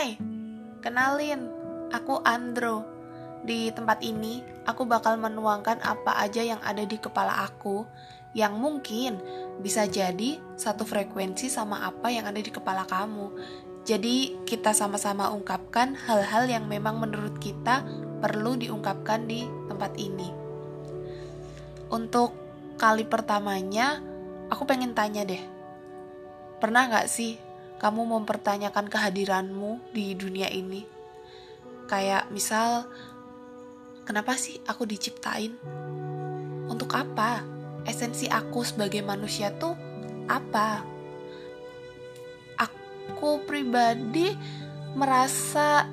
Hai, kenalin, aku Andro. Di tempat ini, aku bakal menuangkan apa aja yang ada di kepala aku, yang mungkin bisa jadi satu frekuensi sama apa yang ada di kepala kamu. Jadi, kita sama-sama ungkapkan hal-hal yang memang menurut kita perlu diungkapkan di tempat ini. Untuk kali pertamanya, aku pengen tanya deh, pernah gak sih kamu mempertanyakan kehadiranmu di dunia ini? Kayak misal, kenapa sih aku diciptain? Untuk apa? Esensi aku sebagai manusia tuh apa? Aku pribadi merasa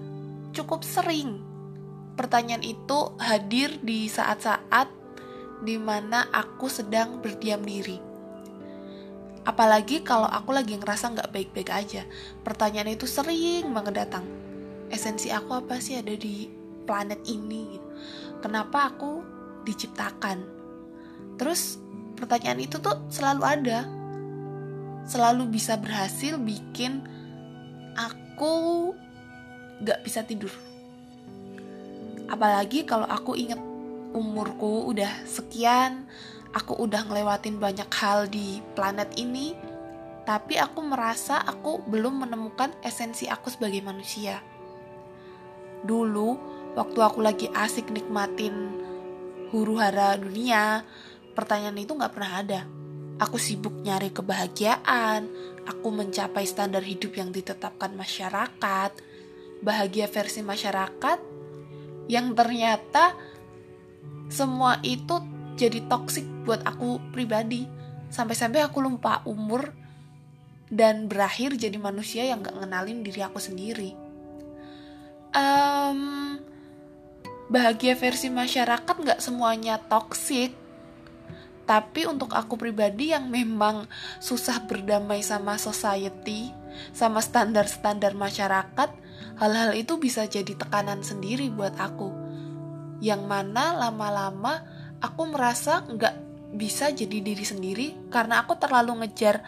cukup sering pertanyaan itu hadir di saat-saat di mana aku sedang berdiam diri. Apalagi kalau aku lagi ngerasa nggak baik-baik aja. Pertanyaan itu sering banget datang. Esensi aku apa sih ada di planet ini? Gitu. Kenapa aku diciptakan? Terus pertanyaan itu tuh selalu ada. Selalu bisa berhasil bikin aku gak bisa tidur apalagi kalau aku inget umurku udah sekian aku udah ngelewatin banyak hal di planet ini tapi aku merasa aku belum menemukan esensi aku sebagai manusia. Dulu waktu aku lagi asik nikmatin huru hara dunia pertanyaan itu gak pernah ada. Aku sibuk nyari kebahagiaan aku mencapai standar hidup yang ditetapkan masyarakat bahagia versi masyarakat yang ternyata semua itu jadi toksik buat aku pribadi. Sampai-sampai aku lupa umur dan berakhir jadi manusia yang gak ngenalin diri aku sendiri. Um, bahagia versi masyarakat gak semuanya toksik tapi untuk aku pribadi yang memang susah berdamai sama society sama standar-standar masyarakat hal-hal itu bisa jadi tekanan sendiri buat aku. Yang mana lama-lama aku merasa nggak bisa jadi diri sendiri karena aku terlalu ngejar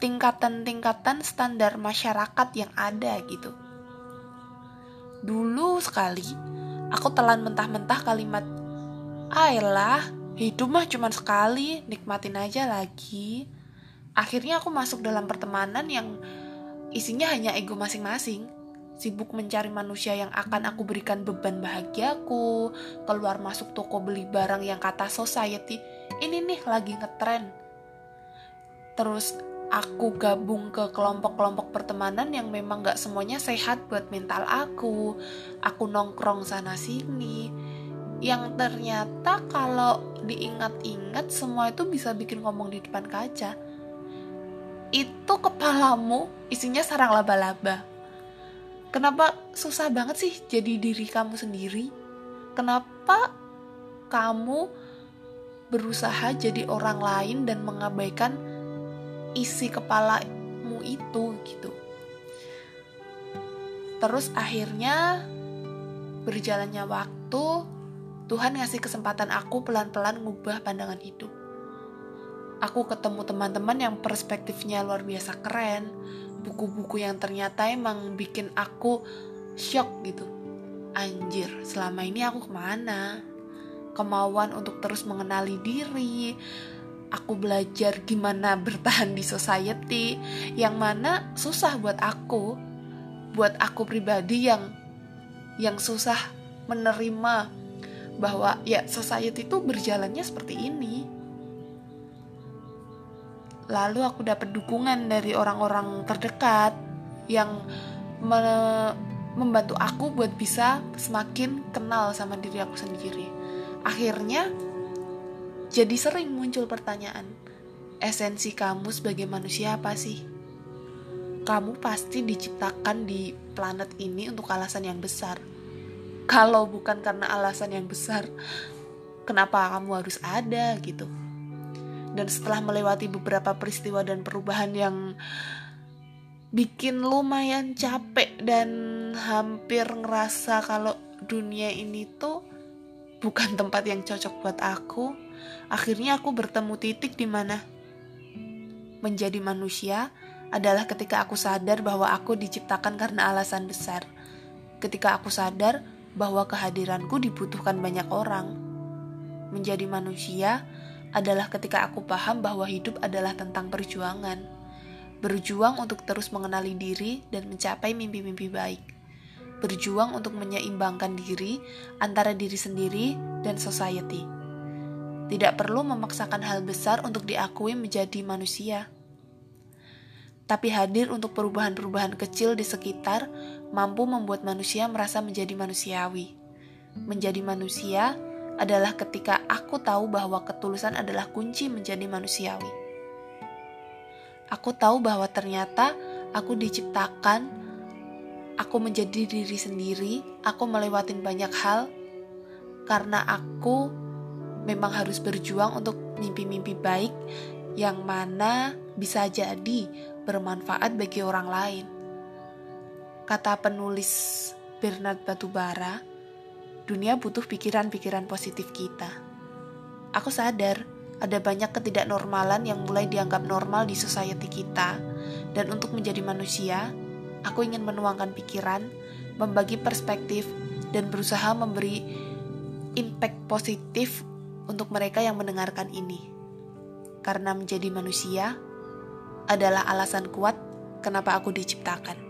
tingkatan-tingkatan standar masyarakat yang ada gitu. Dulu sekali aku telan mentah-mentah kalimat ayolah hidup mah cuma sekali nikmatin aja lagi. Akhirnya aku masuk dalam pertemanan yang isinya hanya ego masing-masing sibuk mencari manusia yang akan aku berikan beban bahagiaku, keluar masuk toko beli barang yang kata society, ini nih lagi ngetren. Terus aku gabung ke kelompok-kelompok pertemanan yang memang gak semuanya sehat buat mental aku. Aku nongkrong sana sini. Yang ternyata kalau diingat-ingat semua itu bisa bikin ngomong di depan kaca. Itu kepalamu isinya sarang laba-laba Kenapa susah banget sih jadi diri kamu sendiri? Kenapa kamu berusaha jadi orang lain dan mengabaikan isi kepalamu itu gitu? Terus akhirnya berjalannya waktu, Tuhan ngasih kesempatan aku pelan-pelan ngubah pandangan hidup. Aku ketemu teman-teman yang perspektifnya luar biasa keren, buku-buku yang ternyata emang bikin aku shock gitu. Anjir selama ini aku ke mana? Kemauan untuk terus mengenali diri. Aku belajar gimana bertahan di society yang mana susah buat aku buat aku pribadi yang yang susah menerima bahwa ya society itu berjalannya seperti ini lalu aku dapat dukungan dari orang-orang terdekat yang me membantu aku buat bisa semakin kenal sama diri aku sendiri. Akhirnya jadi sering muncul pertanyaan, esensi kamu sebagai manusia apa sih? Kamu pasti diciptakan di planet ini untuk alasan yang besar. Kalau bukan karena alasan yang besar, kenapa kamu harus ada gitu? Dan setelah melewati beberapa peristiwa dan perubahan yang bikin lumayan capek dan hampir ngerasa kalau dunia ini tuh bukan tempat yang cocok buat aku akhirnya aku bertemu titik di mana menjadi manusia adalah ketika aku sadar bahwa aku diciptakan karena alasan besar. Ketika aku sadar bahwa kehadiranku dibutuhkan banyak orang. Menjadi manusia adalah ketika aku paham bahwa hidup adalah tentang perjuangan. Berjuang untuk terus mengenali diri dan mencapai mimpi-mimpi baik. Berjuang untuk menyeimbangkan diri antara diri sendiri dan society. Tidak perlu memaksakan hal besar untuk diakui menjadi manusia tapi hadir untuk perubahan-perubahan kecil di sekitar mampu membuat manusia merasa menjadi manusiawi. Menjadi manusia adalah ketika aku tahu bahwa ketulusan adalah kunci menjadi manusiawi. Aku tahu bahwa ternyata aku diciptakan, aku menjadi diri sendiri, aku melewati banyak hal karena aku memang harus berjuang untuk mimpi-mimpi baik yang mana bisa jadi bermanfaat bagi orang lain. Kata penulis Bernard Batubara, dunia butuh pikiran-pikiran positif kita. Aku sadar ada banyak ketidaknormalan yang mulai dianggap normal di society kita, dan untuk menjadi manusia, aku ingin menuangkan pikiran, membagi perspektif, dan berusaha memberi impact positif untuk mereka yang mendengarkan ini. Karena menjadi manusia adalah alasan kuat kenapa aku diciptakan.